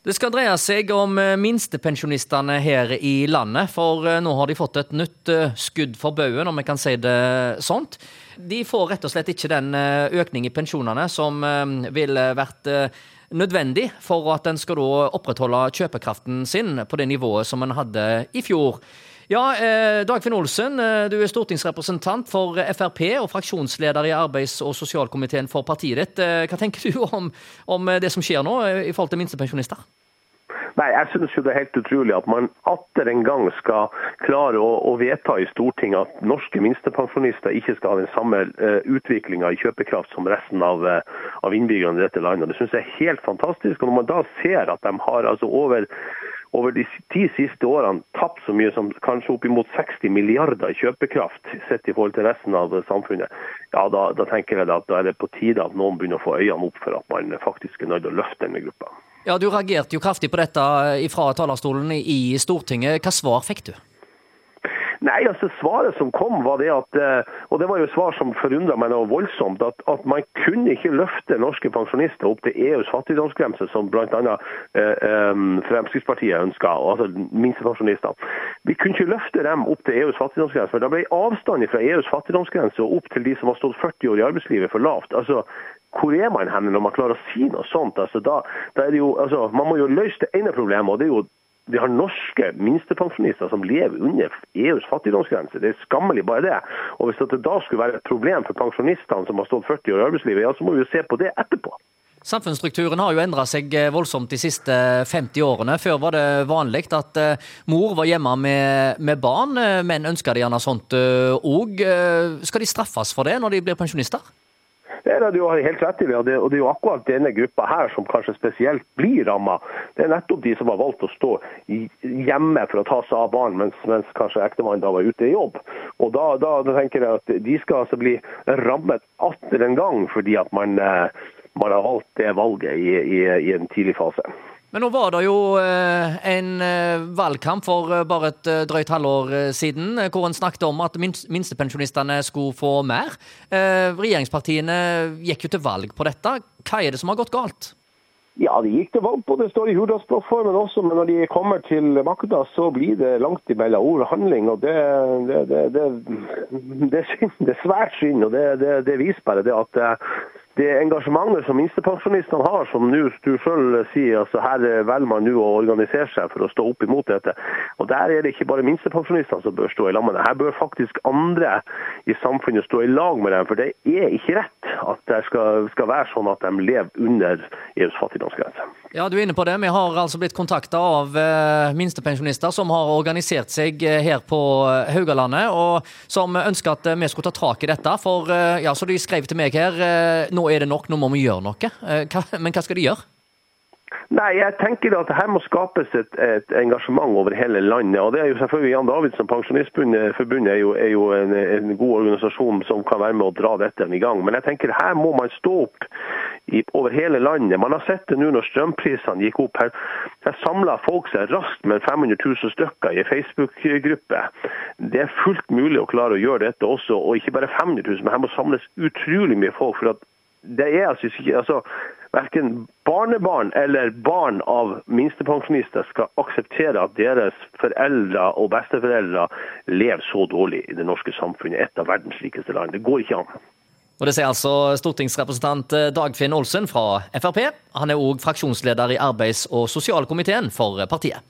Det skal dreie seg om eh, minstepensjonistene her i landet, for eh, nå har de fått et nytt eh, skudd for baugen, om vi kan si det sånt. De får rett og slett ikke den økning i pensjonene som ville vært nødvendig for at en skal opprettholde kjøpekraften sin på det nivået som en hadde i fjor. Ja, eh, Dagfinn Olsen, du er stortingsrepresentant for Frp og fraksjonsleder i arbeids- og sosialkomiteen for partiet ditt. Hva tenker du om, om det som skjer nå i forhold til minstepensjonister? Nei, Jeg synes jo det er helt utrolig at man atter en gang skal klare å, å vedta i Stortinget at norske minstepensjonister ikke skal ha den samme uh, eh, utviklinga i kjøpekraft som resten av, uh, av innbyggerne i dette landet. Det synes jeg er helt fantastisk. og Når man da ser at de har altså over over de ti siste årene tapt så mye som kanskje oppimot 60 milliarder i kjøpekraft sett i forhold til resten av samfunnet, ja, da, da tenker jeg at da er det på tide at noen begynner å få øynene opp for at man faktisk er nødt til å løfte denne gruppa. Ja, Du reagerte jo kraftig på dette fra talerstolen i Stortinget. Hva svar fikk du? Nei, altså Svaret som kom, var det at eh, og det var jo svar som forundra meg noe voldsomt, at, at, man kunne ikke løfte norske pensjonister opp til EUs fattigdomsgrense, som bl.a. Eh, Fremskrittspartiet ønska, altså minstepensjonistene. Vi kunne ikke løfte dem opp til EUs fattigdomsgrense, for da ble avstanden fra EUs fattigdomsgrense og opp til de som har stått 40 år i arbeidslivet, for lavt. Altså, hvor er man hen når man klarer å si noe sånt? Altså, da, da jo, altså, man må jo løse det ene problemet, og det er jo vi har norske minstepensjonister som lever under EUs fattigdomsgrense. Det er skammelig bare det. Og Hvis det da skulle være et problem for pensjonistene som har stått 40 år i arbeidslivet, ja, så må vi jo se på det etterpå. Samfunnsstrukturen har jo endra seg eh, voldsomt de siste 50 årene. Før var det vanlig at eh, mor var hjemme med, med barn, Menn men ønska de gjerne sånt òg. Skal de straffes for det når de blir pensjonister? Det er det du har helt rett i, det, og det er jo akkurat denne gruppa her som kanskje spesielt blir ramma. Det er nettopp de som har valgt å stå hjemme for å ta seg av barn, mens, mens kanskje ektemannen da var ute i jobb. Og da, da, da, tenker jeg at De skal altså bli rammet atter en gang fordi at man, eh, man har valgt det valget i, i, i en tidlig fase. Men nå var det jo eh, en eh, valgkamp for eh, bare et drøyt halvår siden, hvor en snakket om at minstepensjonistene skulle få mer. Regjeringspartiene gikk jo til valg på dette. Hva er det som har gått galt? Ja, de gikk til valg på det står i Hurdalsplattformen også, men når de kommer til makta, så blir det langt imellom ord og handling. og Det, det, det, det, er svært synd. og det, viser bare det at det engasjementet som minstepensjonistene har, som nå du selv sier, altså her velger man nå å organisere seg for å stå opp imot dette. Og Der er det ikke bare minstepensjonistene som bør stå i lag med det. Her bør faktisk andre i samfunnet stå i lag med dem. For det er ikke rett at det skal, skal være sånn at de lever under EUs fattigdomsgrense. Ja, du er inne på det. Vi har altså blitt kontakta av uh, minstepensjonister som har organisert seg uh, her på uh, Haugalandet, og som ønsker at vi skulle ta tak i dette. For ja, så de skrev til meg her nå er det nok, nå må vi gjøre noe. Men hva skal de gjøre? Nei, jeg tenker at her må skapes et, et, engasjement over hele landet. og det er jo selvfølgelig Jan Davidsen, Pensjonistforbundet er jo, er jo en, en, god organisasjon som kan være med å dra dette i gang. Men jeg tenker her må man stå opp i, over hele landet. Man har sett det nå når strømprisene gikk opp. Her, her samla folk seg raskt med 500 000 stykker i Facebook-gruppe. Det er fullt mulig å klare å gjøre dette også, og ikke bare 500 000, men her må samles utrolig mye folk. for at det er altså ikke altså, Verken barnebarn eller barn av minstepensjonister skal akseptere at deres foreldre og besteforeldre lever så dårlig i det norske samfunnet, et av verdens rikeste land. Det går ikke an. Og Det sier altså stortingsrepresentant Dagfinn Olsen fra Frp. Han er òg fraksjonsleder i arbeids- og sosialkomiteen for partiet.